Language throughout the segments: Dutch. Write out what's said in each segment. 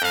Een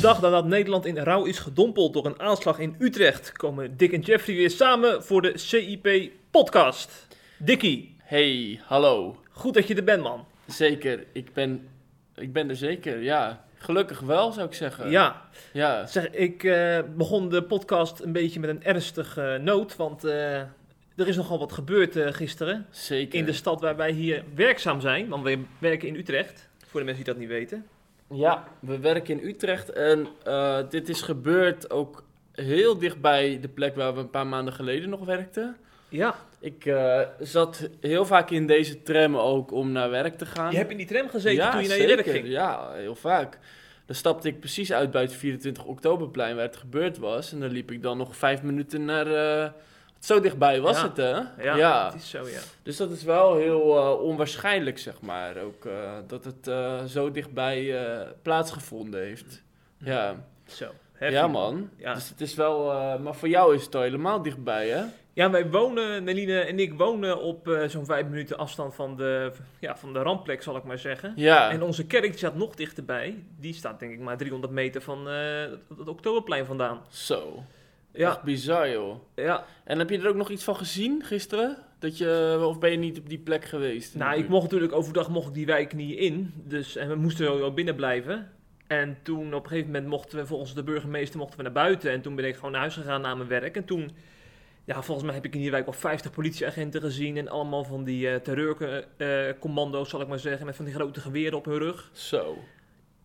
dag nadat Nederland in rouw is gedompeld door een aanslag in Utrecht, komen Dick en Jeffrey weer samen voor de CIP-podcast. Dickie, Hey, hallo. goed dat je er bent, man. Zeker, ik ben, ik ben er zeker, ja. Gelukkig wel, zou ik zeggen. Ja, Ja, zeg, ik eh, begon de podcast een beetje met een ernstige noot, want eh, er is nogal wat gebeurd eh, gisteren zeker. in de stad waar wij hier werkzaam zijn. Want wij werken in Utrecht, voor de mensen die dat niet weten. Ja, we werken in Utrecht en dit is gebeurd ook heel dichtbij de plek waar we een paar maanden geleden nog werkten. Ja, Ik eh, zat heel vaak in deze tram ook om naar werk te gaan. je hebt in die tram gezeten ja, toen je naar je werk ging. Ja, heel vaak. Dan stapte ik precies uit bij het 24 oktoberplein waar het gebeurd was. En dan liep ik dan nog vijf minuten naar... eh, zo dichtbij was Ja. het, hè? Ja, het is zo, ja. Dus dat is wel heel eh, onwaarschijnlijk, zeg maar. Ook dat het zo dichtbij plaatsgevonden heeft. Ja, Zo. ja man. Ja. Dus het is wel... maar voor jou is het al helemaal dichtbij, hè? Ja, wij wonen, Neline en ik wonen op eh, zo'n vijf minuten afstand van de, ja, van de rampplek, zal ik maar zeggen. Ja, En onze kerk die staat nog dichterbij. Die staat denk ik maar 300 meter van eh, het, Oktoberplein vandaan. zo. Ja, Echt bizar, joh. ja. En heb je er ook nog iets van gezien gisteren? Dat je, of ben je niet op die plek geweest? Nou, ik mocht natuurlijk overdag mocht ik die wijk niet in. Dus, en we moesten sowieso binnen blijven. En toen op een gegeven moment mochten we volgens de burgemeester mochten we naar buiten. En toen ben ik gewoon naar huis gegaan na mijn werk. En toen, ja, volgens mij heb ik in die wijk wel 50 politieagenten gezien. En allemaal van die eh terreurcommando's, zal ik maar zeggen. Met van die grote geweren op hun rug. Zo.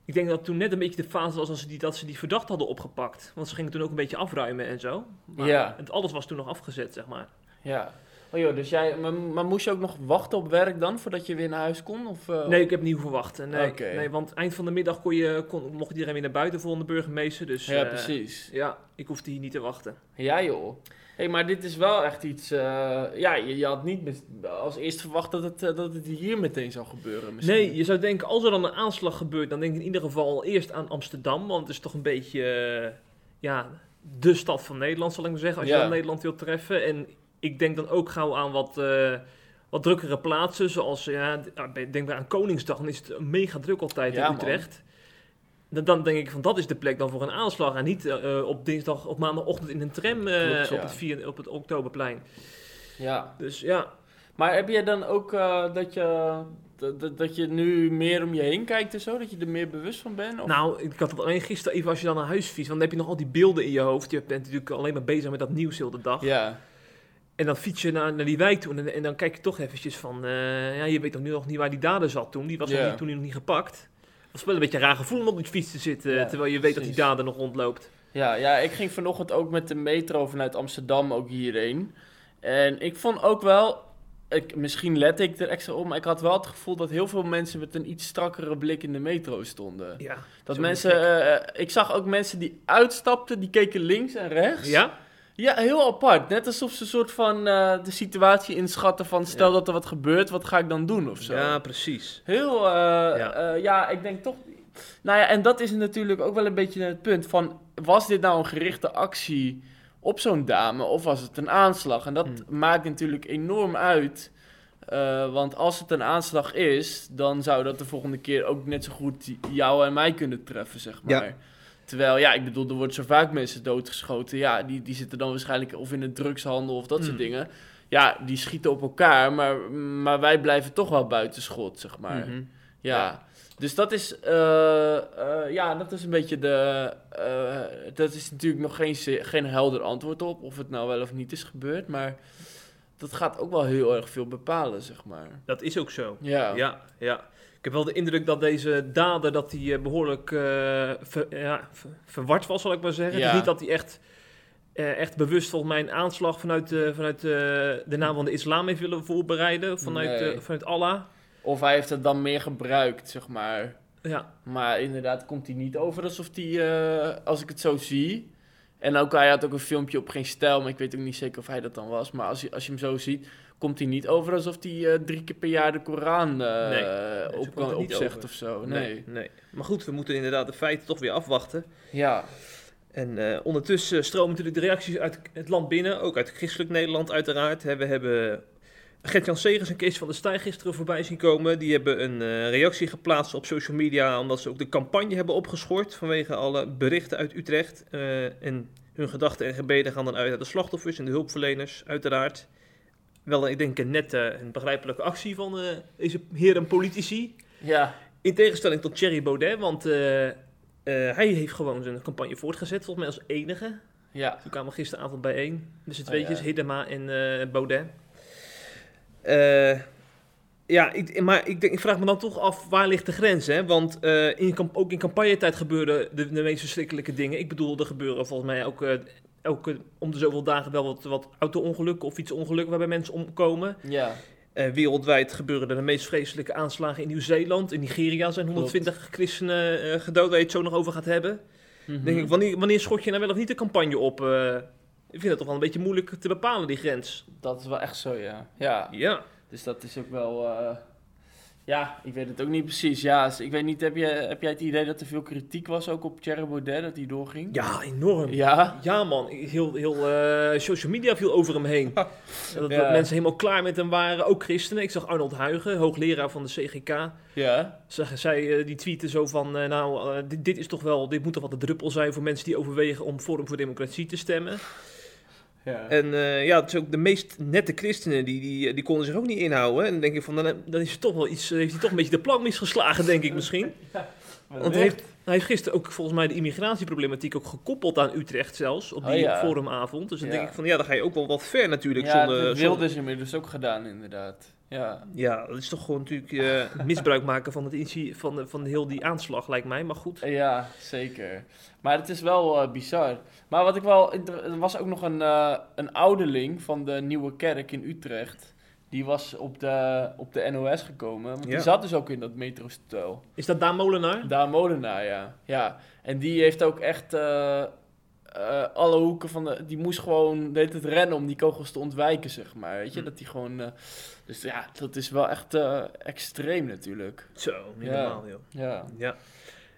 Ik denk dat toen net een beetje de fase was als ze die, dat ze die verdachte hadden opgepakt. Want ze gingen toen ook een beetje afruimen en zo. Maar Ja. het, alles was toen nog afgezet, zeg maar. Ja. Oh joh, dus jij... Maar, maar moest je ook nog wachten op werk dan, voordat je weer naar huis kon? Of, eh, Nee, ik heb niet hoeven wachten. Nee, nee, want eind van de middag kon je, kon, mocht iedereen weer naar buiten volgende burgemeester. Dus Ja, eh, precies. ja, ik hoefde hier niet te wachten. Ja joh. Hé, hey, maar dit is wel echt iets... eh, ja, je, je had niet met- als eerst verwacht dat het, eh, dat het hier meteen zou gebeuren misschien. Nee, je zou denken, als er dan een aanslag gebeurt, dan denk ik in ieder geval eerst aan Amsterdam. Want het is toch een beetje, eh, ja, de stad van Nederland, zal ik maar zeggen. Als je dan Nederland wilt treffen. En ik denk dan ook gauw aan wat, wat drukkere plaatsen. Zoals, ja, ik denk bij aan Koningsdag, dan is het mega druk altijd Ja, in. Utrecht. Dan, dan denk ik van, dat is de plek dan voor een aanslag. En niet eh, op dinsdag, op maandagochtend in een tram eh, Klopt, ja. op, het vier, op het Oktoberplein. Ja. Dus ja, Maar heb je dan ook eh, dat, je, dat, dat- je nu meer om je heen kijkt en zo? Dat je er meer bewust van bent? Of? Nou, ik had het alleen gisteren even als je dan naar huis fietst. Want dan heb je nog al die beelden in je hoofd. Je bent natuurlijk alleen maar bezig met dat nieuws heel de dag. Ja. En dan fiets je naar, naar die wijk toe. En, en dan kijk je toch eventjes van... eh, ja, je weet nog, nu nog niet waar die dader zat toen. Die was nog niet, toen nog niet gepakt. Het was wel een beetje een raar gevoel om op die fiets te zitten. Ja, terwijl je weet dat die dader nog rondloopt. Ja, ja, ik ging vanochtend ook met de metro vanuit Amsterdam ook hierheen. En ik vond ook wel, ik, misschien let ik er extra op, maar ik had wel het gevoel dat heel veel mensen met een iets strakkere blik in de metro stonden. Ja, Dat mensen, eh, ik zag ook mensen die uitstapten, die keken links en rechts. Ja? Ja, heel apart. Net alsof ze een soort van eh, de situatie inschatten van stel Ja. dat er wat gebeurt, wat ga ik dan doen of zo. Ja, precies. Heel, eh, Ja. ja. ja, ik denk toch. Nou ja, en dat is natuurlijk ook wel een beetje het punt van: was dit nou een gerichte actie op zo'n dame of was het een aanslag? En dat Hmm. maakt natuurlijk enorm uit. eh, want als het een aanslag is, dan zou dat de volgende keer ook net zo goed jou en mij kunnen treffen, zeg maar. Ja. Terwijl, ja, ik bedoel, er worden zo vaak mensen doodgeschoten. Ja, die, die zitten dan waarschijnlijk of in een drugshandel of dat soort Hmm. dingen. Ja, die schieten op elkaar, maar, maar wij blijven toch wel buiten schot, zeg maar. Mhm. Ja. Ja. Dus dat is, eh, eh, ja, dat is een beetje de. eh, dat is natuurlijk nog geen, geen helder antwoord op of het nou wel of niet is gebeurd, maar dat gaat ook wel heel erg veel bepalen, zeg maar. Dat is ook zo. Ja. Ja, ja. Ik heb wel de indruk dat deze dader dat hij eh, behoorlijk eh, ver- ja, ver- verward was, zal ik maar zeggen. Ja. niet dat hij echt, eh, echt bewust volgens mij een aanslag vanuit, vanuit de naam van de islam heeft willen voorbereiden. Vanuit, Nee. vanuit Allah. Of hij heeft het dan meer gebruikt, zeg maar. Ja, Maar inderdaad komt hij niet over alsof hij, als ik het zo zie. En ook, hij had ook een filmpje op geen stijl, maar ik weet ook niet zeker of hij dat dan was. Maar als je, als je hem zo ziet, komt hij niet over alsof hij eh, drie keer per jaar de Koran Nee, zo op kan opzegt of zo. nee. Nee. nee. Maar goed, we moeten inderdaad de feiten toch weer afwachten. Ja, En eh, ondertussen stromen natuurlijk de reacties uit het land binnen, ook uit christelijk Nederland uiteraard. We hebben Gert-Jan Segers en Kees van der Staaij gisteren voorbij zien komen. Die hebben een reactie geplaatst op social media, omdat ze ook de campagne hebben opgeschort vanwege alle berichten uit Utrecht. En hun gedachten en gebeden gaan dan uit naar de slachtoffers en de hulpverleners, uiteraard. Wel, ik denk een nette en begrijpelijke actie van eh, deze heren politici. ja, In tegenstelling tot Thierry Baudet, want eh, eh, hij heeft gewoon zijn campagne voortgezet, volgens mij als enige. ja. Toen kwamen we gisteravond bijeen. Dus het Oh, tweetjes, ja. Hiddema en Baudet. Eh, ja, ik, maar ik, denk, ik vraag me dan toch af, waar ligt de grens? Hè? Want eh, in, ook in campagnetijd gebeuren de, de meest verschrikkelijke dingen. Ik bedoel, er gebeuren volgens mij ook elke, elke, om de zoveel dagen wel wat, wat auto-ongelukken of iets ongelukken waarbij mensen omkomen. Ja, Eh, wereldwijd gebeuren er de meest vreselijke aanslagen in Nieuw-Zeeland. In Nigeria zijn 120 christenen eh, gedood, waar je het zo nog over gaat hebben. Mhm. Denk ik, wanneer, wanneer schot je nou wel of niet de campagne op? Eh, ik vind het toch wel een beetje moeilijk te bepalen, die grens. dat is wel echt zo, ja. Ja, Ja. dus dat is ook wel... Ja, ik weet het ook niet precies. Ja, ik weet niet, heb, je, heb jij het idee dat er veel kritiek was ook op Thierry Baudet, dat hij doorging? Ja, enorm. Ja, Ja? man. Heel, heel eh, social media viel over hem heen. dat, dat Ja. mensen helemaal klaar met hem waren. Ook christenen. Ik zag Arnold Huigen, hoogleraar van de CGK. Ja? Zeg, zij, eh, die tweette zo van, eh, nou, dit, dit is toch wel, dit moet toch wel de druppel zijn voor mensen die overwegen om Forum voor Democratie te stemmen. Ja. En eh, ja, het is ook de meest nette christenen, die, die, die konden zich ook niet inhouden. En dan denk ik van, dan, dan is het toch wel iets, heeft hij toch een beetje de plank misgeslagen, denk ik misschien. Want hij heeft, hij heeft gisteren ook volgens mij de immigratieproblematiek ook gekoppeld aan Utrecht zelfs, op die Oh, ja. forumavond. Dus dan Ja. denk ik van, ja, dan ga je ook wel wat ver natuurlijk. Ja, zonder, dat zonder- wilden ze inmiddels ook gedaan, inderdaad. Ja. ja, dat is toch gewoon natuurlijk eh, misbruik maken van, het van, de- van heel die aanslag, lijkt mij. Maar goed. Ja, zeker. Maar het is wel eh, bizar. Maar wat ik wel... Er was ook nog een, eh, een ouderling van de Nieuwe Kerk in Utrecht. Die was op de, op de NOS gekomen. Want Ja. die zat dus ook in dat metrostel. Is dat Daan Molenaar? Daar Molenaar, ja. ja. En die heeft ook echt... eh, eh, alle hoeken van de... Die moest gewoon deed het rennen om die kogels te ontwijken, zeg maar. Weet je, Hm. dat die gewoon... eh, dus ja, dat is wel echt eh, extreem natuurlijk. Zo, niet Ja. normaal, joh. Ja. Ja.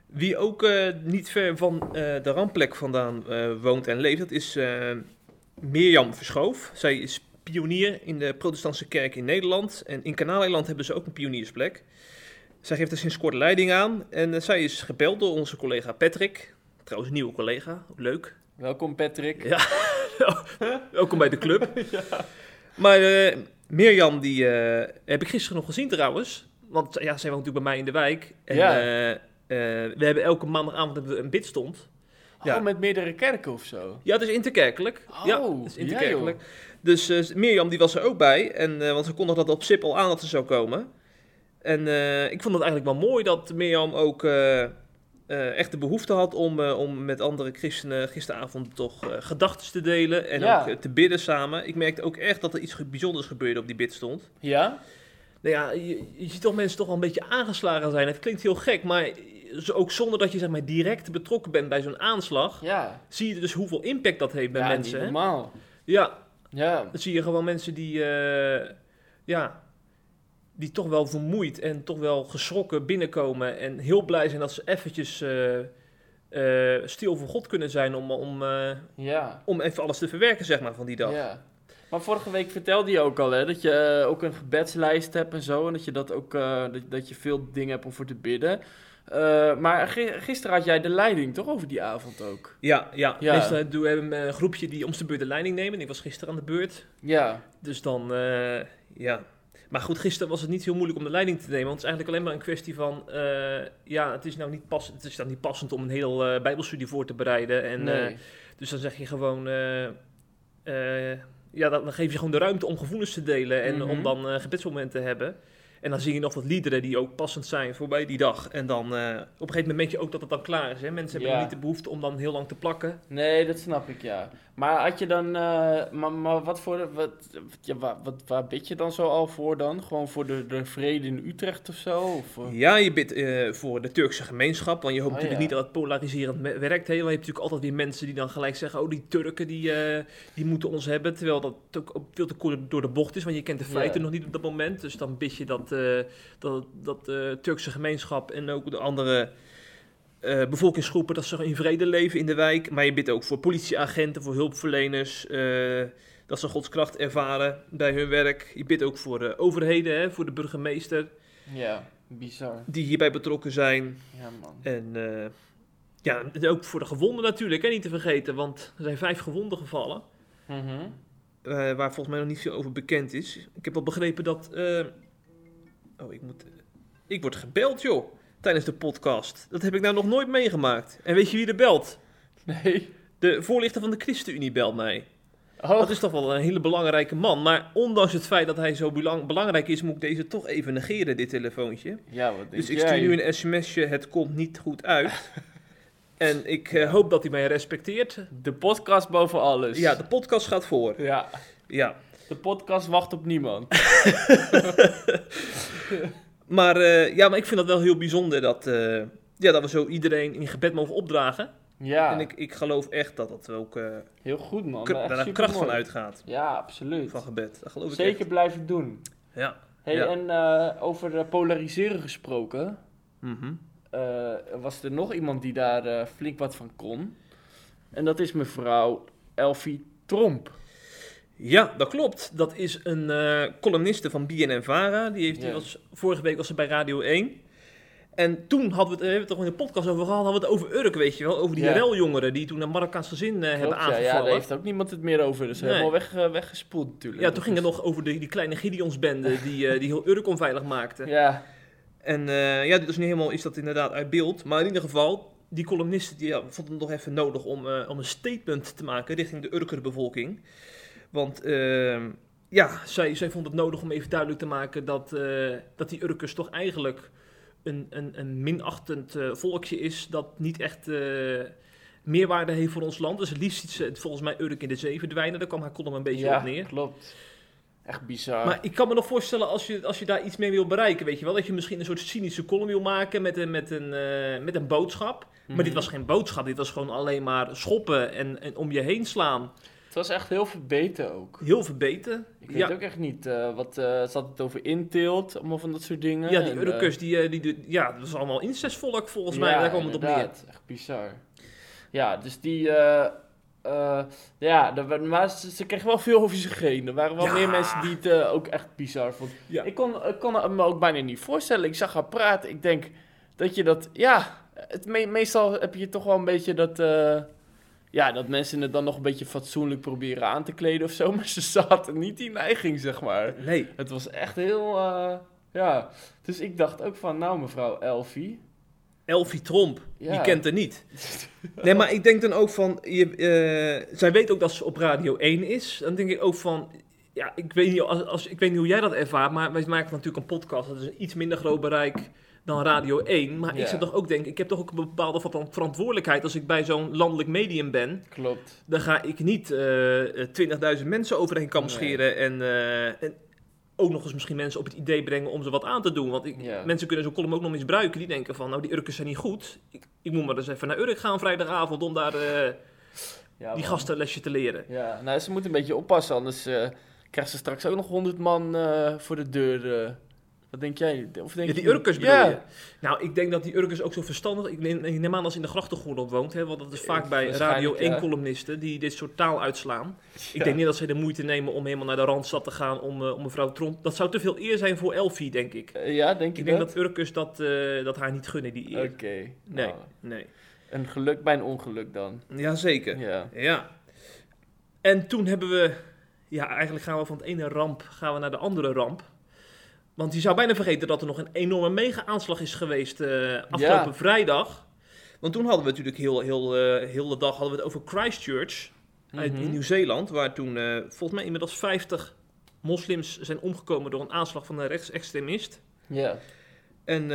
Wie ook eh, niet ver van eh, de rampplek vandaan eh, woont en leeft, dat is eh, Mirjam Verschoof. Zij is pionier in de protestantse kerk in Nederland. En in Kanaaleiland hebben ze ook een pioniersplek. Zij geeft er sinds kort leiding aan. En eh, zij is gebeld door onze collega Patrick. Trouwens, nieuwe collega. Leuk. Welkom Patrick. Ja. Welkom bij de club. Maar eh, Mirjam, die eh, heb ik gisteren nog gezien trouwens. Want ja, zij woont natuurlijk bij mij in de wijk. En Ja. eh, we hebben elke maandagavond een bidstond. Ja. Oh, met meerdere kerken of zo? Ja, het is interkerkelijk. Oh, ja, het is ja, interkerkelijk. Dus eh, Mirjam die was er ook bij. En, eh, want ze kondigde dat op SIP al aan dat ze zou komen. En eh, ik vond het eigenlijk wel mooi dat Mirjam ook echt de behoefte had om, om met andere christenen gisteravond toch gedachten te delen. En Ja. ook te bidden samen. Ik merkte ook echt dat er iets bijzonders gebeurde op die bidstond. Ja? Nou ja, je, je ziet toch mensen toch wel een beetje aangeslagen zijn. Het klinkt heel gek, maar ook zonder dat je zeg maar, direct betrokken bent bij zo'n aanslag, Ja. zie je dus hoeveel impact dat heeft bij ja, mensen. hè? normaal. Ja, Ja. dan zie je gewoon mensen die, eh, ja, die toch wel vermoeid en toch wel geschrokken binnenkomen. En heel blij zijn dat ze eventjes eh, eh, stil voor God kunnen zijn om, om, Ja. om even alles te verwerken, zeg maar, van die dag. ja. Maar vorige week vertelde je ook al, hè, dat je ook een gebedslijst hebt en zo. En dat je dat ook, dat, dat je veel dingen hebt om voor te bidden. Eh, maar gi- gisteren had jij de leiding, toch, over die avond ook? Ja, ja. Ja. Meestal doen we hebben een groepje die om de beurt de leiding nemen. Ik was gisteren aan de beurt. Ja. Dus dan, eh, ja. Maar goed, gisteren was het niet heel moeilijk om de leiding te nemen. Want het is eigenlijk alleen maar een kwestie van, eh, ja, het is nou niet, pas, het is dan niet passend om een heel eh, bijbelstudie voor te bereiden. En, nee. eh, dus dan zeg je gewoon, eh, eh, ja, dan, geef je gewoon de ruimte om gevoelens te delen en Mhm. om dan eh, gebedsmomenten te hebben. En dan zing je nog wat liederen die ook passend zijn voorbij die dag. En dan eh, op een gegeven moment merk je ook dat het dan klaar is. Hè? Mensen hebben Ja. niet de behoefte om dan heel lang te plakken. Nee, dat snap ik, ja. Maar had je dan, eh, maar, maar wat voor, wat, ja, waar, wat, waar bid je dan zo al voor dan? Gewoon voor de, de vrede in Utrecht of zo? Of, eh? Ja, je bidt voor de Turkse gemeenschap. Want je hoopt Oh, natuurlijk ja. niet dat het polariserend werkt. Hè? Want je hebt natuurlijk altijd weer mensen die dan gelijk zeggen... oh, die Turken die, die moeten ons hebben. Terwijl dat ook veel te kort door de bocht is. Want je kent de feiten nog niet op dat moment. Dus dan bid je dat, eh, dat, dat de Turkse gemeenschap... en ook de andere eh, bevolkingsgroepen... dat ze in vrede leven in de wijk. Maar je bidt ook voor politieagenten, voor hulpverleners... eh, dat ze Gods kracht ervaren bij hun werk. Je bidt ook voor de overheden, hè, voor de burgemeester... Ja, bizar. die hierbij betrokken zijn. Ja, man. En eh, ja, en ook voor de gewonden natuurlijk, hè, niet te vergeten. Want er zijn vijf gewonden gevallen. Mhm. eh, waar volgens mij nog niet veel over bekend is. Ik heb al begrepen dat... eh, oh, ik moet... Ik word gebeld, joh. Tijdens de podcast. Dat heb ik nou nog nooit meegemaakt. En weet je wie er belt? Nee. De voorlichter van de ChristenUnie belt mij. Oh, Dat is toch wel een hele belangrijke man. Maar ondanks het feit dat hij zo belang- belangrijk is... moet ik deze toch even negeren, dit telefoontje. ja, wat denk Dus ik jij? stuur nu een sms'je, het komt niet goed uit. en ik eh, hoop dat hij mij respecteert. De podcast boven alles. Ja, de podcast gaat voor. Ja, Ja. De podcast wacht op niemand. Maar, eh, ja, maar ik vind dat wel heel bijzonder dat, eh, ja, dat we zo iedereen in gebed mogen opdragen. Ja, En ik, ik geloof echt dat dat ook eh, heel goed man. daar een kracht van uitgaat. Ja, absoluut. Van gebed. Dat geloof ik Zeker echt. blijven doen. Ja. Hey, Ja. en over polariseren gesproken, Mhm. was er nog iemand die daar flink wat van kon. En dat is mevrouw Elfie Tromp. Ja, dat klopt. Dat is een eh columniste van BNN-Vara. Die, heeft, die Ja. was, vorige week was ze bij Radio 1. En toen hadden we het, eh, hebben we het toch in de podcast over gehad, hadden we het over Urk, weet je wel. Over die Ja. die toen een Marokkaans gezin eh, hebben ja, aangevallen. ja, Ja, daar heeft ook niemand het meer over. Dus Nee. helemaal weg, weggespoeld natuurlijk. toen ging het nog over de, die kleine Gideonsbende die, die heel Urk onveilig maakte. Ja, En ja, dus niet helemaal is dat inderdaad uit beeld. Maar in ieder geval, die columnist die, ja, vond het nog even nodig om, om een statement te maken richting de Urker bevolking. Want ehm, ja, zij, zij vond het nodig om even duidelijk te maken dat, eh, dat die Urkers toch eigenlijk een, een, een minachtend eh, volkje is. Dat niet echt eh, meerwaarde heeft voor ons land. Dus het liefst ziet ze het volgens mij Urk in de zee verdwijnen. Daar kwam haar column een beetje ja op neer. klopt. Echt bizar. Maar ik kan me nog voorstellen als je, als je daar iets mee wil bereiken, weet je wel, dat je misschien een soort cynische column wil maken met een, met een, met een boodschap. Maar dit Mhm. was geen boodschap, dit was gewoon alleen maar schoppen en, en om je heen slaan. Het was echt heel verbeten ook. Heel verbeten. Ik weet Ja, ook echt niet eh, wat eh zat het over inteelt, allemaal van dat soort dingen. ja, die En, eh, die, die, die, ja, dat was allemaal incestvolk volgens mij, daar kwam het op neer. Echt bizar. Ja, dus die. ja, er, maar ze, ze kregen wel veel over zich heen. Er waren wel Ja. meer mensen die het ook echt bizar vonden. Ja. Ik, kon, ik kon me ook bijna niet voorstellen. Ik zag haar praten. Ik denk dat je dat. Ja, het me- meestal heb je toch wel een beetje dat. Ja, dat mensen het dan nog een beetje fatsoenlijk proberen aan te kleden of zo. Maar ze zaten niet die neiging, zeg maar. Nee, Het was echt heel. eh, ja. Dus ik dacht ook van, nou, mevrouw Elfie. Elfie Tromp, Ja. je kent haar niet. Nee, maar ik denk dan ook van, je, eh, zij weet ook dat ze op Radio 1 is. Dan denk ik ook van, ja, ik weet niet, als, als, ik weet niet hoe jij dat ervaart, maar wij maken natuurlijk een podcast. Dat is een iets minder groot bereik dan Radio 1. Maar Ja. ik zou toch ook denken, ik heb toch ook een bepaalde ver- verantwoordelijkheid als ik bij zo'n landelijk medium ben. Klopt. Dan ga ik niet eh, eh, 20.000 mensen overheen kam Nee. scheren en, eh, en ook nog eens misschien mensen op het idee brengen om ze wat aan te doen. Want ik, Ja. mensen kunnen zo'n column ook nog misbruiken. Die denken van, nou die Urkers zijn niet goed. Ik, ik moet maar eens even naar Urk gaan vrijdagavond om daar eh, Ja, die gasten een lesje te leren. Ja, nou, ze moeten een beetje oppassen, anders eh krijgen ze straks ook nog 100 man eh, voor de deur. Eh. Wat denk jij? Of denk Ja, die je- Urkers bedoel ja. je? Nou, ik denk dat die Urkers ook zo verstandig... Ik neem, ik neem aan als ze in de grachtengordel woont, hè, want dat is vaak Ja, bij Radio ja. 1-columnisten die dit soort taal uitslaan. Ik denk niet dat ze de moeite nemen om helemaal naar de Randstad te gaan om, eh, om mevrouw Tromp... Dat zou te veel eer zijn voor Elfie, denk ik. Eh, ja, denk je Ik denk dat? dat Urkers dat, eh, dat haar niet gunnen, die eer. Oké. Nee, nou, nee. een geluk bij een ongeluk dan. Jazeker. Ja. Ja. En toen hebben we... Ja, eigenlijk gaan we van het ene ramp gaan we naar de andere ramp. Want je zou bijna vergeten dat er nog een enorme mega-aanslag is geweest eh, afgelopen Ja. vrijdag. Want toen hadden we natuurlijk heel, heel, eh, heel de dag hadden we het over Christchurch uit, Mhm. in Nieuw-Zeeland. Waar toen eh, volgens mij inmiddels 50 moslims zijn omgekomen door een aanslag van een rechtsextremist. Ja. En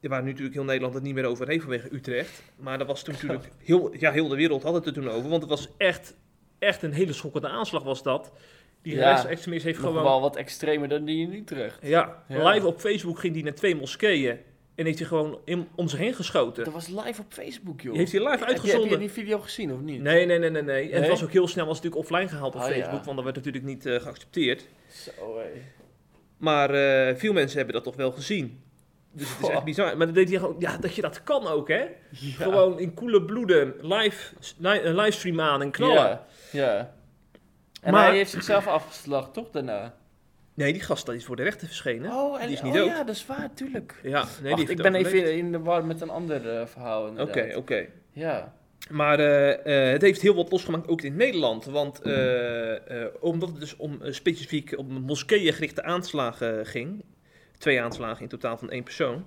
waar nu natuurlijk heel Nederland het niet meer over heeft vanwege Utrecht. Maar dat was toen natuurlijk, heel, ja, heel de wereld had het er toen over. Want het was echt, echt een hele schokkende aanslag was dat. Die Ja, heeft gewoon... wel wat extremer dan die in Utrecht. Ja, Ja. live op Facebook ging hij naar twee moskeeën. En heeft hij gewoon in, om zich heen geschoten. Dat was live op Facebook, joh. Die heeft hij live Heb je- Heb uitgezonden. je die video gezien of niet? Nee, nee, nee, nee, nee. En het was ook heel snel was het natuurlijk offline gehaald op Oh, ja. Facebook, want dat werd natuurlijk niet eh, geaccepteerd. Zo, hé. Maar eh, veel mensen hebben dat toch wel gezien. Dus het is echt bizar. Maar dat deed hij gewoon, ja, dat je dat kan ook, hè? Ja. Gewoon in koele bloeden, live, li- een livestream aan en knallen. Ja, ja. En Maar- hij heeft zichzelf afgeslacht, toch, daarna? Nee, die gast dat is voor de rechter verschenen. Oh, en, die is niet oh dood. ja, dat is waar, tuurlijk. Ja, nee, Wacht, die heeft ik ben overleefd. even in de war met een ander eh, verhaal, Oké, oké. Ja. Maar eh, eh, het heeft heel wat losgemaakt, ook in Nederland. Want omdat het dus om specifiek op moskeeën gerichte aanslagen ging, twee aanslagen in totaal van één persoon,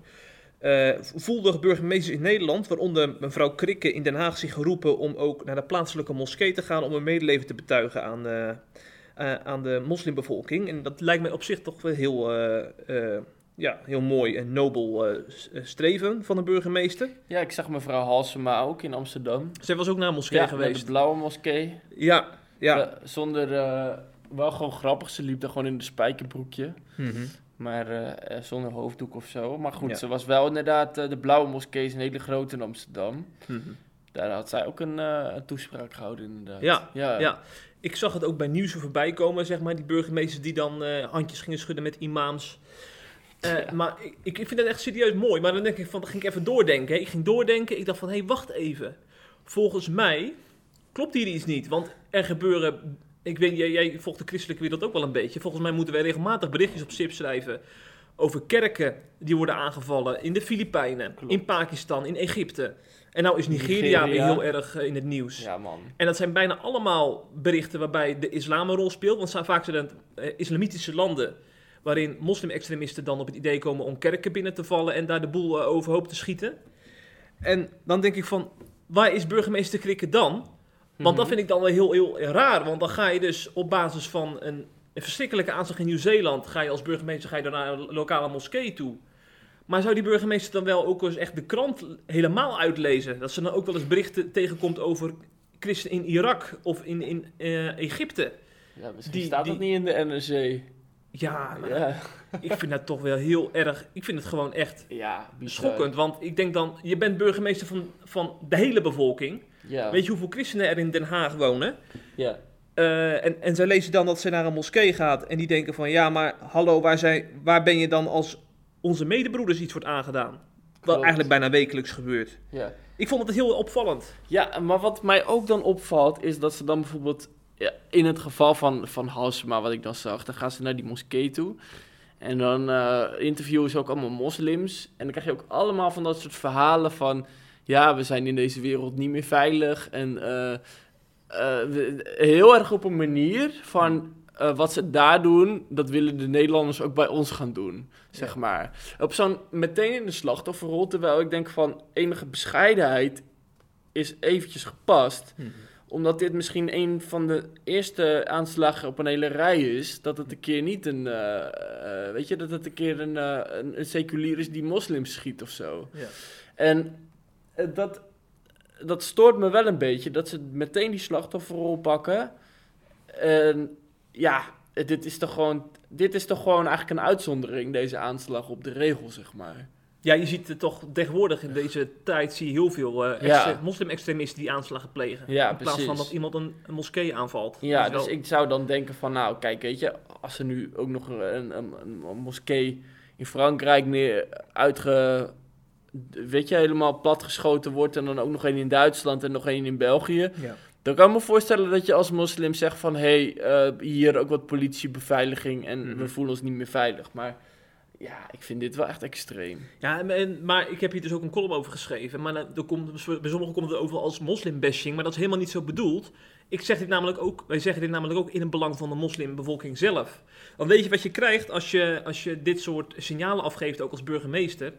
eh, voelden burgemeesters in Nederland, waaronder mevrouw Krikke in Den Haag, zich geroepen om ook naar de plaatselijke moskee te gaan om een medeleven te betuigen aan, eh, eh, aan de moslimbevolking. En dat lijkt mij op zich toch wel heel, ja, heel mooi en nobel streven van een burgemeester. ja, ik zag mevrouw Halsema ook in Amsterdam. Zij was ook naar een moskee ja, geweest. de Blauwe Moskee. Ja, ja. Zonder, wel gewoon grappig, ze liep daar gewoon in de spijkerbroekje. Mhm. Maar eh, eh, zonder hoofddoek of zo. Maar goed, Ja. ze was wel inderdaad, eh, de Blauwe Moskee is een hele grote in Amsterdam. Mhm. Daar had zij ook een, een toespraak gehouden inderdaad. Ja, ja. Ja, ik zag het ook bij nieuws voorbij komen, zeg maar. Die burgemeesters die dan handjes gingen schudden met imams. Ja. Maar ik, ik vind het echt serieus mooi. Maar dan denk ik van, dan ging ik even doordenken. hè. Ik ging doordenken. Ik dacht van, hé, hey, wacht even. Volgens mij klopt hier iets niet. Want er gebeuren... Ik weet, jij, jij volgt de christelijke wereld ook wel een beetje. Volgens mij moeten wij regelmatig berichtjes op SIP schrijven... over kerken die worden aangevallen in de Filipijnen, Klopt. in Pakistan, in Egypte. En nou is Nigeria, Nigeria. weer heel erg eh, in het nieuws. Ja, man. En dat zijn bijna allemaal berichten waarbij de islam een rol speelt. Want vaak zijn het eh, islamitische landen waarin moslim-extremisten dan op het idee komen om kerken binnen te vallen en daar de boel eh, overhoop te schieten. En dan denk ik van, waar is burgemeester Krikke dan? Want dat Mhm. vind ik dan wel heel, heel raar. Want dan ga je dus op basis van een, een verschrikkelijke aanslag in Nieuw-Zeeland... ga je als burgemeester ga je dan naar een lokale moskee toe. Maar zou die burgemeester dan wel ook eens echt de krant helemaal uitlezen? Dat ze dan ook wel eens berichten tegenkomt over christen in Irak of in, in eh, Egypte. Ja, misschien Die- staat die- dat niet in de NRC. Ja, maar Ja, ik vind dat toch wel heel erg... Ik vind het gewoon echt ja schokkend. Want ik denk dan, je bent burgemeester van, van de hele bevolking. Ja. Weet je hoeveel christenen er in Den Haag wonen? Ja. Eh, en, en zij lezen dan dat ze naar een moskee gaat en die denken van ja, maar hallo, waar, zijn, waar ben je dan als onze medebroeders iets wordt aangedaan? Wat eigenlijk bijna wekelijks gebeurt. ja. Ik vond het heel opvallend. Ja, maar wat mij ook dan opvalt, is dat ze dan bijvoorbeeld... Ja, in het geval van, van Halsema, wat ik dan zag, dan gaan ze naar die moskee toe. En dan eh, interviewen ze ook allemaal moslims. En dan krijg je ook allemaal van dat soort verhalen van... Ja, we zijn in deze wereld niet meer veilig. En eh, eh, heel erg op een manier van... eh, wat ze daar doen, dat willen de Nederlanders ook bij ons gaan doen, zeg Ja. maar. Op zo'n meteen in de slachtofferrol, terwijl ik denk van enige bescheidenheid is eventjes gepast omdat dit misschien een van de eerste aanslagen op een hele rij is, dat het een keer niet een, weet je, dat het een keer een, een, een seculier is die moslims schiet of zo. Ja. En dat, dat stoort me wel een beetje, dat ze meteen die slachtofferrol pakken. En ja, dit is toch gewoon, dit is toch gewoon eigenlijk een uitzondering, deze aanslag op de regel, zeg maar. Ja, je ziet het toch tegenwoordig in deze tijd zie je heel veel eh, Ja. extre- moslim-extremisten die aanslagen plegen. Ja, in plaats van dat iemand een, een moskee aanvalt. Ja, dus wel- ik zou dan denken van, nou, kijk, weet je, als er nu ook nog een, een, een, een moskee in Frankrijk neer uitge, weet je, helemaal platgeschoten wordt en dan ook nog één in Duitsland en nog één in België, Ja. dan kan ik me voorstellen dat je als moslim zegt van, hé, hey, eh, hier ook wat politiebeveiliging en Mhm. we voelen ons niet meer veilig. Maar ja, ik vind dit wel echt extreem. Ja, en- maar ik heb hier dus ook een column over geschreven. Maar dan- er komt, bij sommigen komt het over als moslimbashing, maar dat is helemaal niet zo bedoeld. Ik zeg dit namelijk ook, wij zeggen dit namelijk ook in het belang van de moslimbevolking zelf. Want weet je wat je krijgt als je, als je dit soort signalen afgeeft, ook als burgemeester?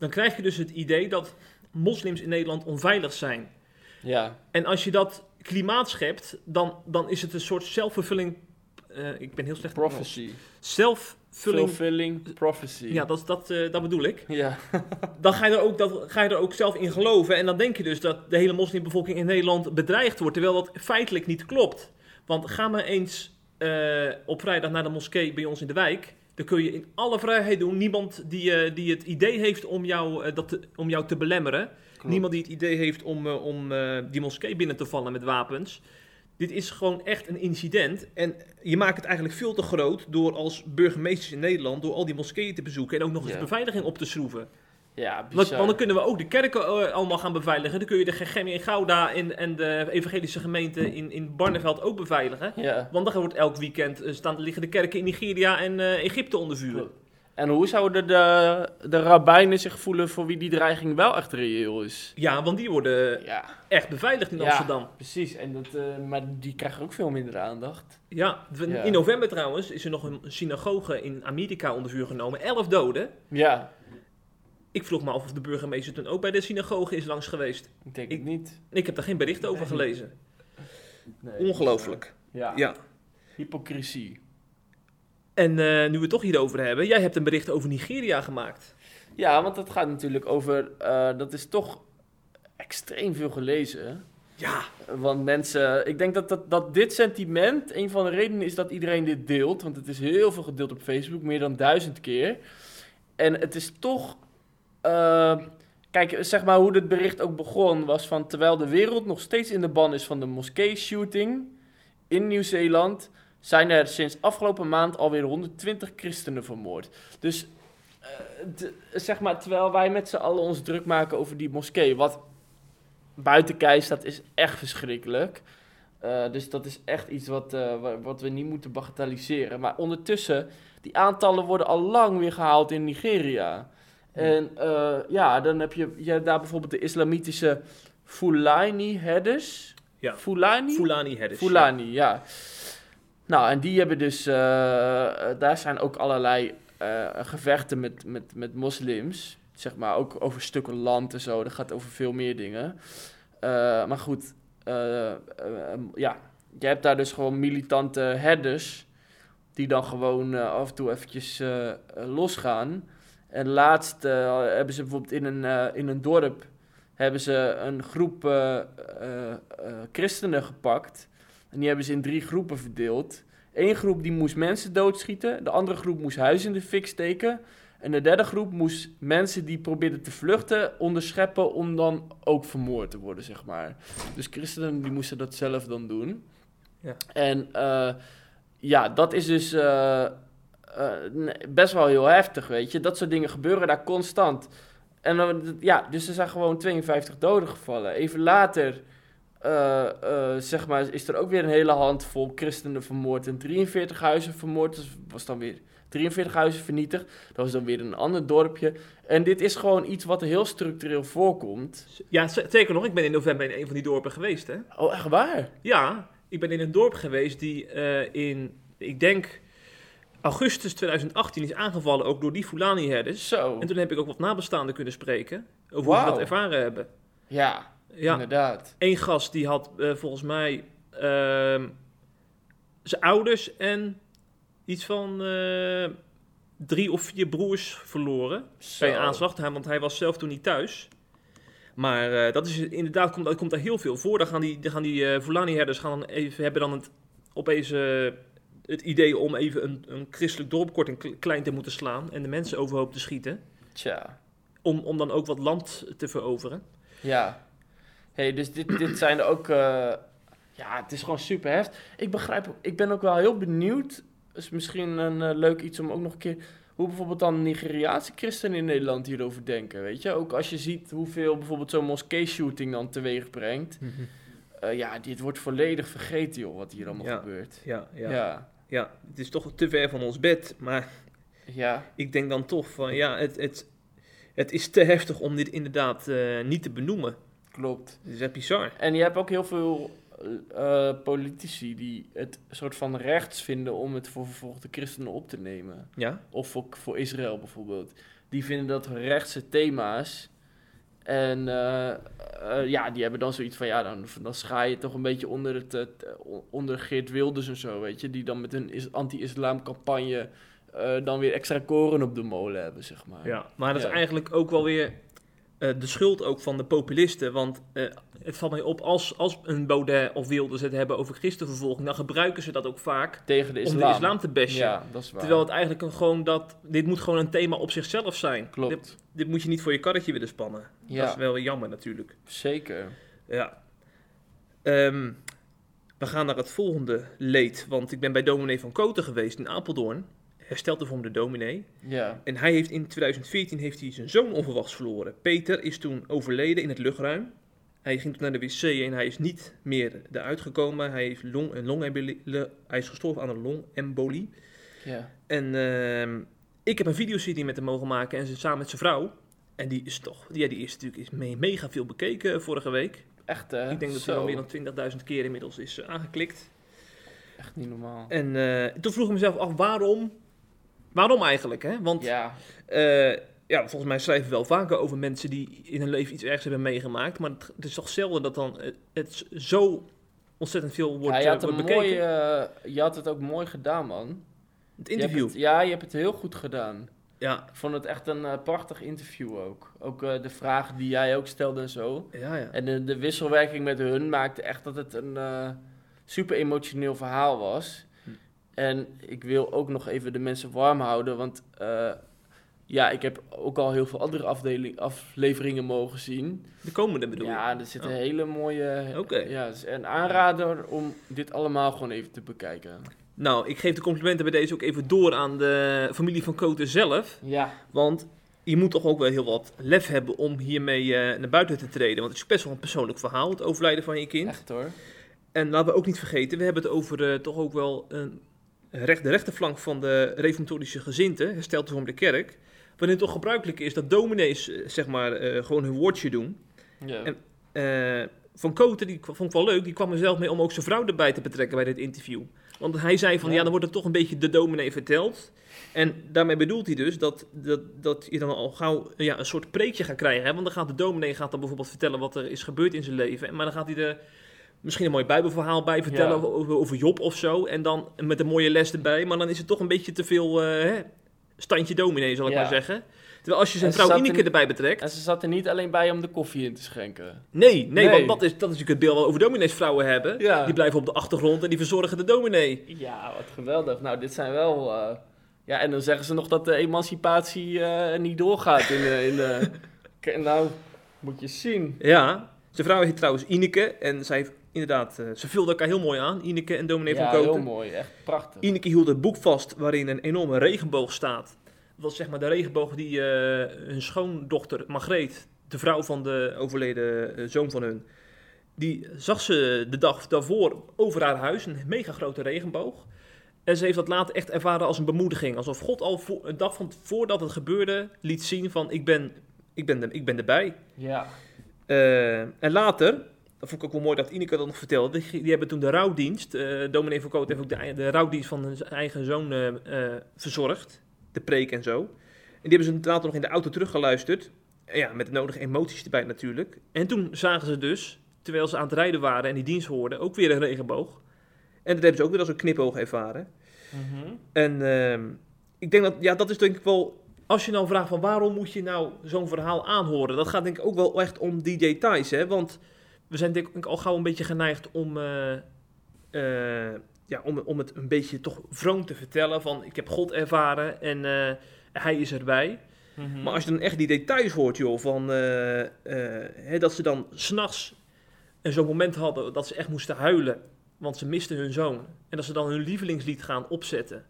Dan krijg je dus het idee dat moslims in Nederland onveilig zijn. Ja, En als je dat klimaat schept, dan, dan is het een soort zelfvervulling. eh, ik ben heel slecht prophecy. Fulfilling prophecy. Ja, dat, dat, eh, dat bedoel ik. Ja. Dan ga je, er ook, dat, ga je er ook zelf in geloven. En dan denk je dus dat de hele moslimbevolking in Nederland bedreigd wordt. Terwijl dat feitelijk niet klopt. Want ga maar eens eh, op vrijdag naar de moskee bij ons in de wijk. Dan kun je in alle vrijheid doen. Niemand die, eh, die het idee heeft om jou, eh, dat te, om jou te belemmeren. Niemand die het idee heeft om, eh, om die moskee binnen te vallen met wapens. Dit is gewoon echt een incident. En je maakt het eigenlijk veel te groot door als burgemeesters in Nederland... door al die moskeeën te bezoeken en ook nog eens Ja. de beveiliging op te schroeven. Ja, Want, bizar. want dan kunnen we ook de kerken eh, allemaal gaan beveiligen. Dan kun je de GGM in Gouda en, en de evangelische gemeente in, in Barneveld ook beveiligen. Ja. Want dan wordt elk weekend eh, staan, liggen de kerken in Nigeria en eh, Egypte onder vuur. En hoe zouden de, de rabbijnen zich voelen voor wie die dreiging wel echt reëel is? Ja, want die worden Ja, echt beveiligd in Ja. Amsterdam. precies. En dat, maar die krijgen ook veel minder aandacht. Ja. in november trouwens is er nog een synagoge in Amerika onder vuur genomen. Elf doden. Ja, Ik vroeg me af of de burgemeester toen ook bij de synagoge is langs geweest. ik denk Ik- het niet. Ik heb daar geen bericht over Nee. gelezen. Nee, Ongelooflijk. eh, ja. Ja. hypocrisie. En eh, nu we het toch hierover hebben, jij hebt een bericht over Nigeria gemaakt. Ja, want dat gaat natuurlijk over... eh, dat is toch extreem veel gelezen. Ja, Want mensen... Ik denk dat, dat, dat dit sentiment... Een van de redenen is dat iedereen dit deelt. Want het is heel veel gedeeld op Facebook. Meer dan duizend keer. En het is toch... eh, kijk, zeg maar hoe dit bericht ook begon... was van terwijl de wereld nog steeds in de ban is van de moskee-shooting... in Nieuw-Zeeland... zijn er sinds afgelopen maand alweer 120 christenen vermoord. Dus... eh, zeg maar, terwijl wij met z'n allen ons druk maken over die moskee... wat buiten kijf staat, is echt verschrikkelijk. Eh, dus dat is echt iets wat, eh, wa- wat we niet moeten bagatelliseren. Maar ondertussen, die aantallen worden al lang weer gehaald in Nigeria. En eh, ja, dan heb je, je hebt daar bijvoorbeeld de islamitische Fulani-herders. Ja. Fulani? Fulani herders. Fulani, ja. Nou, en die hebben dus, eh, eh, daar zijn ook allerlei gevechten met, met, met moslims. Zeg maar ook over stukken land en zo. Dat gaat over veel meer dingen. Maar goed, ja, je hebt daar dus gewoon militante herders. Die dan gewoon af en toe eventjes losgaan. En laatst eh, hebben ze bijvoorbeeld in een, eh, in een dorp hebben ze een groep eh, christenen gepakt. En die hebben ze in drie groepen verdeeld. Eén groep die moest mensen doodschieten. De andere groep moest huizen in de fik steken. En de derde groep moest mensen die probeerden te vluchten onderscheppen om dan ook vermoord te worden, zeg maar. Dus christenen die moesten dat zelf dan doen. Ja. En ja, dat is dus eh, best wel heel heftig, weet je. Dat soort dingen gebeuren daar constant. En dan, ja, dus er zijn gewoon 52 doden gevallen. Even later, eh, eh, zeg maar, is er ook weer een hele handvol christenen vermoord en 43 huizen vermoord. Dus was dan weer 43 huizen vernietigd. Dat was dan weer een ander dorpje. En dit is gewoon iets wat heel structureel voorkomt. Ja, zeker nog. Ik ben in november in een van die dorpen geweest, hè. Oh, echt waar? Ja, ik ben in een dorp geweest die in, ik denk, augustus 2018 is aangevallen, ook door die Fulani-herders. Zo. En toen heb ik ook wat nabestaanden kunnen spreken over hoe ze dat ervaren hebben. Ja, Ja, inderdaad. één gast die had eh, volgens mij ehm, zijn ouders en iets van eh, drie of vier broers verloren Zo. bij een aanslag. Want hij was zelf toen niet thuis. Maar eh, dat is inderdaad, komt, dat komt daar heel veel voor. Dan gaan die, dan gaan die Fulani-herders gaan even, hebben dan het, opeens het idee om even een, een christelijk dorp kort en kle- klein te moeten slaan. En de mensen overhoop te schieten. Tja. Om, om dan ook wat land te veroveren. Ja. hey, dus dit, dit zijn er ook... eh, ja, het is gewoon super heftig. Ik begrijp... Ik ben ook wel heel benieuwd... is misschien een eh, leuk iets om ook nog een keer... Hoe bijvoorbeeld dan Nigeriaanse christenen in Nederland hierover denken, weet je? Ook als je ziet hoeveel bijvoorbeeld zo'n moskee-shooting dan teweeg brengt. Eh, ja, dit wordt volledig vergeten, joh, wat hier allemaal Ja. gebeurt. Ja, ja. Ja. ja. het is toch te ver van ons bed. Maar Ja, ik denk dan toch van ja, het, het, het is te heftig om dit inderdaad eh, niet te benoemen. klopt. Het is echt bizar. En je hebt ook heel veel eh, politici die het soort van rechts vinden om het voor vervolgde christenen op te nemen. Ja? Of voor, voor Israël bijvoorbeeld. Die vinden dat rechtse thema's. En eh, eh, ja, die hebben dan zoiets van, ja, dan, dan schaai je toch een beetje onder, het, eh, onder Geert Wilders en zo, weet je. Die dan met een is- anti-islam campagne dan weer extra koren op de molen hebben, zeg maar. Ja, maar dat Ja. is eigenlijk ook wel weer eh, de schuld ook van de populisten. Want eh, het valt mij op, als, als een Baudet of Wilders het hebben over christenvervolging, dan gebruiken ze dat ook vaak Tegen de om islam. de islam te bashen. Ja, dat is waar. Terwijl het eigenlijk een, gewoon dat, dit moet gewoon een thema op zichzelf zijn. Klopt. Dit, dit moet je niet voor je karretje willen spannen. Ja. Dat is wel jammer natuurlijk. Zeker. Ja. Ehm, we gaan naar het volgende leed, want ik ben bij dominee van Koten geweest in Apeldoorn. Herstelde voor de dominee. Ja. En hij heeft in 2014 heeft hij zijn zoon onverwachts verloren. Peter is toen overleden in het luchtruim. Hij ging toen naar de wc en hij is niet meer eruit gekomen. Hij, heeft long, een longembolie, hij is gestorven aan een longembolie. Ja. En ehm, ik heb een videoserie met hem mogen maken en ze samen met zijn vrouw. En die is toch, ja, die is natuurlijk is me- mega veel bekeken vorige week. Echt, hè? ik denk dat hij al meer dan 20.000 keer inmiddels is eh, aangeklikt. Echt niet normaal. En eh, toen vroeg ik mezelf af, waarom? Waarom eigenlijk? Hè? Want Ja. Eh, ja, volgens mij schrijven we wel vaker over mensen die in hun leven iets ergs hebben meegemaakt. Maar het, is toch zelden dat dan het, zo ontzettend veel wordt, ja, je, eh, had wordt bekeken. mooi, eh, je had het ook mooi gedaan, man. het Je interview. het- ja, je hebt het heel goed gedaan. Ja, Ik vond het echt een prachtig interview ook. Ook de vragen die jij ook stelde en zo. ja, ja. En de, de wisselwerking met hun maakte echt dat het een super emotioneel verhaal was. En ik wil ook nog even de mensen warm houden, want eh, ja, ik heb ook al heel veel andere afdeling, afleveringen mogen zien. De komende bedoel je? Ja, er zitten Oh. hele mooie... Oké. Ja, een aanrader om dit allemaal gewoon even te bekijken. Nou, ik geef de complimenten bij deze ook even door aan de familie van Koten zelf. Ja, Want je moet toch ook wel heel wat lef hebben om hiermee eh, naar buiten te treden. Want het is best wel een persoonlijk verhaal, het overlijden van je kind. echt hoor. En laten we ook niet vergeten, we hebben het over eh, toch ook wel een recht, de rechterflank van de reformatorische gezinte, hersteld voor de kerk. Waarin het toch gebruikelijk is dat dominees eh, zeg maar, eh, gewoon hun woordje doen. Ja. En- Eh, van Koten, die vond ik wel leuk, die kwam er zelf mee om ook zijn vrouw erbij te betrekken bij dit interview. Want hij zei van, ja, Ja. dan wordt het toch een beetje de dominee verteld. En daarmee bedoelt hij dus dat, dat, dat je dan al gauw ja, een soort preekje gaat krijgen. Hè? Want dan gaat de dominee gaat dan bijvoorbeeld vertellen wat er is gebeurd in zijn leven. Maar dan gaat hij er misschien een mooi bijbelverhaal bij vertellen Ja. over, over, Job of zo. En dan met een mooie les erbij. Maar dan is het toch een beetje te veel eh, hè, standje dominee, zal ik Ja. maar zeggen. Terwijl als je zijn vrouw Ineke in- erbij betrekt... En ze zat er niet alleen bij om de koffie in te schenken. Nee, nee, Nee. want dat is, dat is natuurlijk het beeld wat we over domineesvrouwen hebben. Ja. Die blijven op de achtergrond en die verzorgen de dominee. Ja, wat geweldig. Nou, dit zijn wel... eh, Ja, en dan zeggen ze nog dat de emancipatie eh, niet doorgaat in de... In de... Nou, moet je zien. Ja, zijn vrouw heet trouwens Ineke en zij heeft inderdaad, eh, ze vulden elkaar heel mooi aan, Ineke en dominee ja, van heel Koten. mooi. Echt prachtig. Ineke hield het boek vast waarin een enorme regenboog staat. Dat is zeg maar de regenboog die eh, hun schoondochter Margreet, de vrouw van de overleden eh, zoon van hun, die zag ze de dag daarvoor over haar huis, een mega grote regenboog. En ze heeft dat later echt ervaren als een bemoediging. Alsof God al voor, een dag van, voordat het gebeurde liet zien van ik ben, ik ben, ik ben erbij. Ja. En later, dat vond ik ook wel mooi dat Ineke dat nog vertelde, die, die hebben toen de rouwdienst, eh dominee Koot heeft ook de, de rouwdienst van hun eigen zoon eh, eh, verzorgd, de preek en zo. En die hebben ze later nog in de auto teruggeluisterd, ja, met de nodige emoties erbij natuurlijk. En toen zagen ze dus, terwijl ze aan het rijden waren en die dienst hoorden, ook weer een regenboog. En dat hebben ze ook weer als een knipoog ervaren. Mhm. En ehm, ik denk dat, ja, dat is denk ik wel, als je nou vraagt van waarom moet je nou zo'n verhaal aanhoren, dat gaat denk ik ook wel echt om die details, hè. Want we zijn denk ik al gauw een beetje geneigd om, eh, eh, ja, om, om het een beetje toch vroom te vertellen van ik heb God ervaren en eh, hij is erbij. Mhm. Maar als je dan echt die details hoort, joh, van hè, dat ze dan s'nachts zo'n moment hadden dat ze echt moesten huilen, want ze misten hun zoon. En dat ze dan hun lievelingslied gaan opzetten.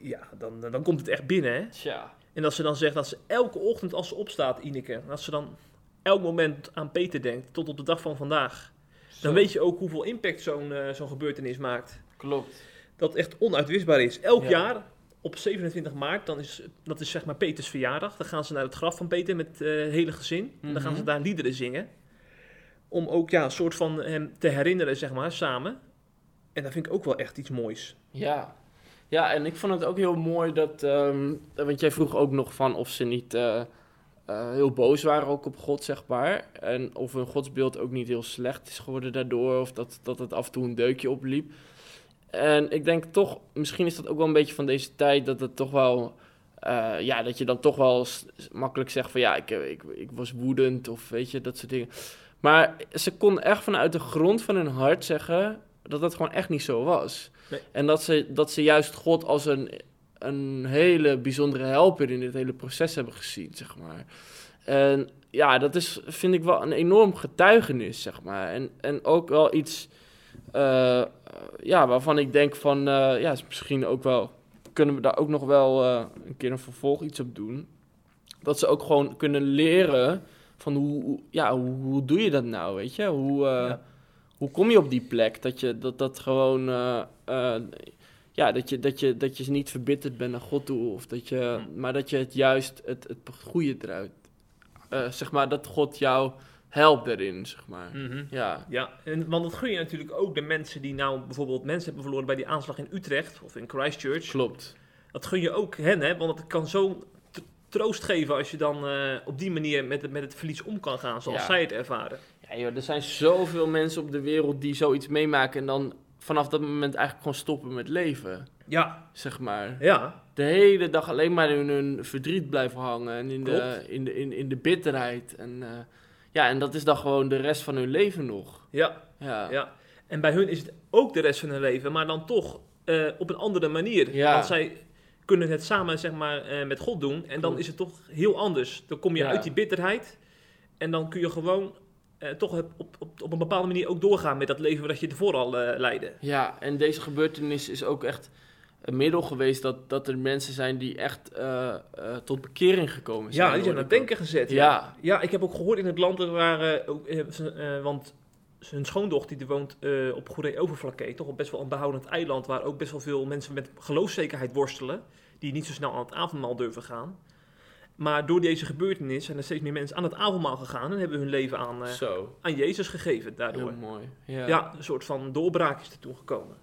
Ja, dan, dan komt het echt binnen, hè. Tja. En dat ze dan zegt dat ze elke ochtend als ze opstaat, Ineke, dat ze dan elk moment aan Peter denkt, tot op de dag van vandaag. Dan weet je ook hoeveel impact zo'n eh, zo'n gebeurtenis maakt. Klopt. Dat echt onuitwisbaar is. Elk Ja. jaar op 27 maart, dan is, dat is zeg maar Peters verjaardag. Dan gaan ze naar het graf van Peter met eh, het hele gezin. En dan gaan ze Mhm. daar liederen zingen. Om ook ja, een soort van hem te herinneren, zeg maar, samen. En dat vind ik ook wel echt iets moois. Ja. Ja, en ik vond het ook heel mooi dat... ehm, want jij vroeg ook nog van of ze niet eh, eh, heel boos waren ook op God, zeg maar. En of hun godsbeeld ook niet heel slecht is geworden daardoor. Of dat, dat het af en toe een deukje opliep. En ik denk toch, misschien is dat ook wel een beetje van deze tijd, dat het toch wel, eh, ja, dat je dan toch wel makkelijk zegt van ja, ik, ik, ik was woedend of weet je, dat soort dingen. Maar ze kon echt vanuit de grond van hun hart zeggen dat dat gewoon echt niet zo was. Nee. En dat ze, dat ze juist God als een, een hele bijzondere helper in dit hele proces hebben gezien, zeg maar. En ja, dat is, vind ik wel een enorm getuigenis, zeg maar. En, en ook wel iets, eh, ja, waarvan ik denk van, eh, ja, is misschien ook wel, kunnen we daar ook nog wel eh, een keer een vervolg iets op doen. Dat ze ook gewoon kunnen leren van hoe, ja, hoe, hoe doe je dat nou, weet je? Hoe, Ja. hoe kom je op die plek? Dat je dat, dat gewoon, ja, dat je, dat, je, dat je niet verbitterd bent naar God toe. Of dat je, maar dat je het juist, het, het goede eruit, eh, zeg maar, dat God jou helpt erin, zeg maar. Mhm. Ja, Ja, en, want dat gun je natuurlijk ook de mensen die nou bijvoorbeeld mensen hebben verloren bij die aanslag in Utrecht of in Christchurch. klopt. Dat gun je ook hen, hè? Want het kan zo t- troost geven als je dan eh, op die manier met, het- met het verlies om kan gaan zoals Ja. zij het ervaren. Ja, joh, er zijn zoveel mensen op de wereld die zoiets meemaken en dan vanaf dat moment eigenlijk gewoon stoppen met leven, Ja, zeg maar. ja, De hele dag alleen maar in hun verdriet blijven hangen en in, de, in, de, in, in de bitterheid. En, eh, ja, en dat is dan gewoon de rest van hun leven nog. ja, Ja, ja. En bij hun is het ook de rest van hun leven, maar dan toch eh, op een andere manier. Ja. Want zij kunnen het samen zeg maar, eh, met God doen en dan is het toch heel anders. Dan kom je Ja. uit die bitterheid en dan kun je gewoon eh, toch op, op, op een bepaalde manier ook doorgaan met dat leven dat je ervoor al eh, leidde. Ja, en deze gebeurtenis is ook echt een middel geweest dat, dat er mensen zijn die echt eh, tot bekering gekomen zijn. Ja, die zijn aan het denken gezet. Ja. Ja. ja, ik heb ook gehoord in het land er waren ook, want zijn schoondochter die woont op Goeree Overflakkee, toch op best wel een behoudend eiland waar ook best wel veel mensen met geloofszekerheid worstelen, die niet zo snel aan het avondmaal durven gaan. Maar door deze gebeurtenis zijn er steeds meer mensen aan het avondmaal gegaan en hebben hun leven aan, eh, aan Jezus gegeven daardoor. heel mooi. Ja. Ja. een soort van doorbraak is er toen gekomen.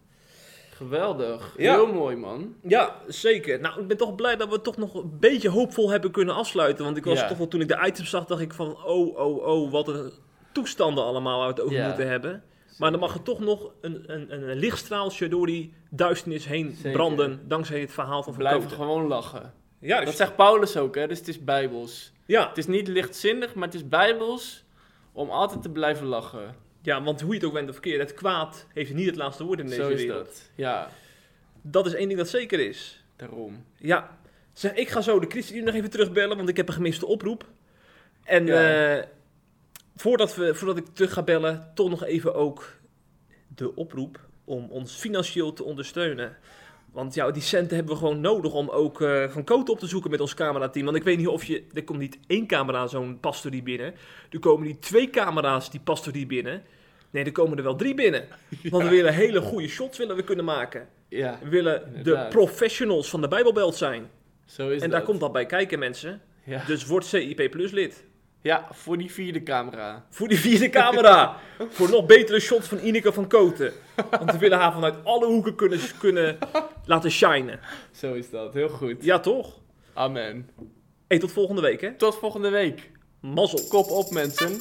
Geweldig. Ja. Heel mooi, man. Ja, zeker. Nou, ik ben toch blij dat we toch nog een beetje hoopvol hebben kunnen afsluiten. Want ik was Ja. toch wel, toen ik de items zag, dacht ik van, oh, oh, oh, wat een toestanden allemaal waar we het over moeten hebben. Maar dan mag er toch nog een, een, een lichtstraaltje door die duisternis heen Zeker. branden, dankzij het verhaal van Van Blijf Koten. gewoon lachen. Ja, dus- Dat zegt Paulus ook, hè? Dus het is bijbels. ja, Het is niet lichtzinnig, maar het is bijbels om altijd te blijven lachen. ja, want hoe je het ook bent of verkeerd, het kwaad heeft niet het laatste woord in deze Zo is wereld. dat. Ja, Dat is één ding dat zeker is. daarom. Ja, zeg, ik ga zo de ChristenUnie nog even terugbellen, want ik heb een gemiste oproep. En Ja. eh, voordat, we, voordat ik terug ga bellen, toch nog even ook de oproep om ons financieel te ondersteunen. Want ja, die centen hebben we gewoon nodig om ook eh, van Cote op te zoeken met ons camerateam. Want ik weet niet of je... Er komt niet één camera zo'n pastorie binnen. Er komen niet twee camera's die pastorie binnen. Nee, er komen er wel drie binnen. Want we willen hele goede shots willen we kunnen maken. Ja, We willen de professionals van de Bijbelbelt zijn. zo is en dat. daar komt dat bij kijken, mensen. Ja. Dus word CIP Plus lid. Ja, voor die vierde camera. Voor die vierde camera. Voor nog betere shots van Ineke van Koten. Want we willen haar vanuit alle hoeken kunnen, kunnen laten shinen. Zo is dat, heel goed. Ja, toch? Amen. Hey, tot volgende week, hè? Tot volgende week. Mazzel. Kop op, mensen.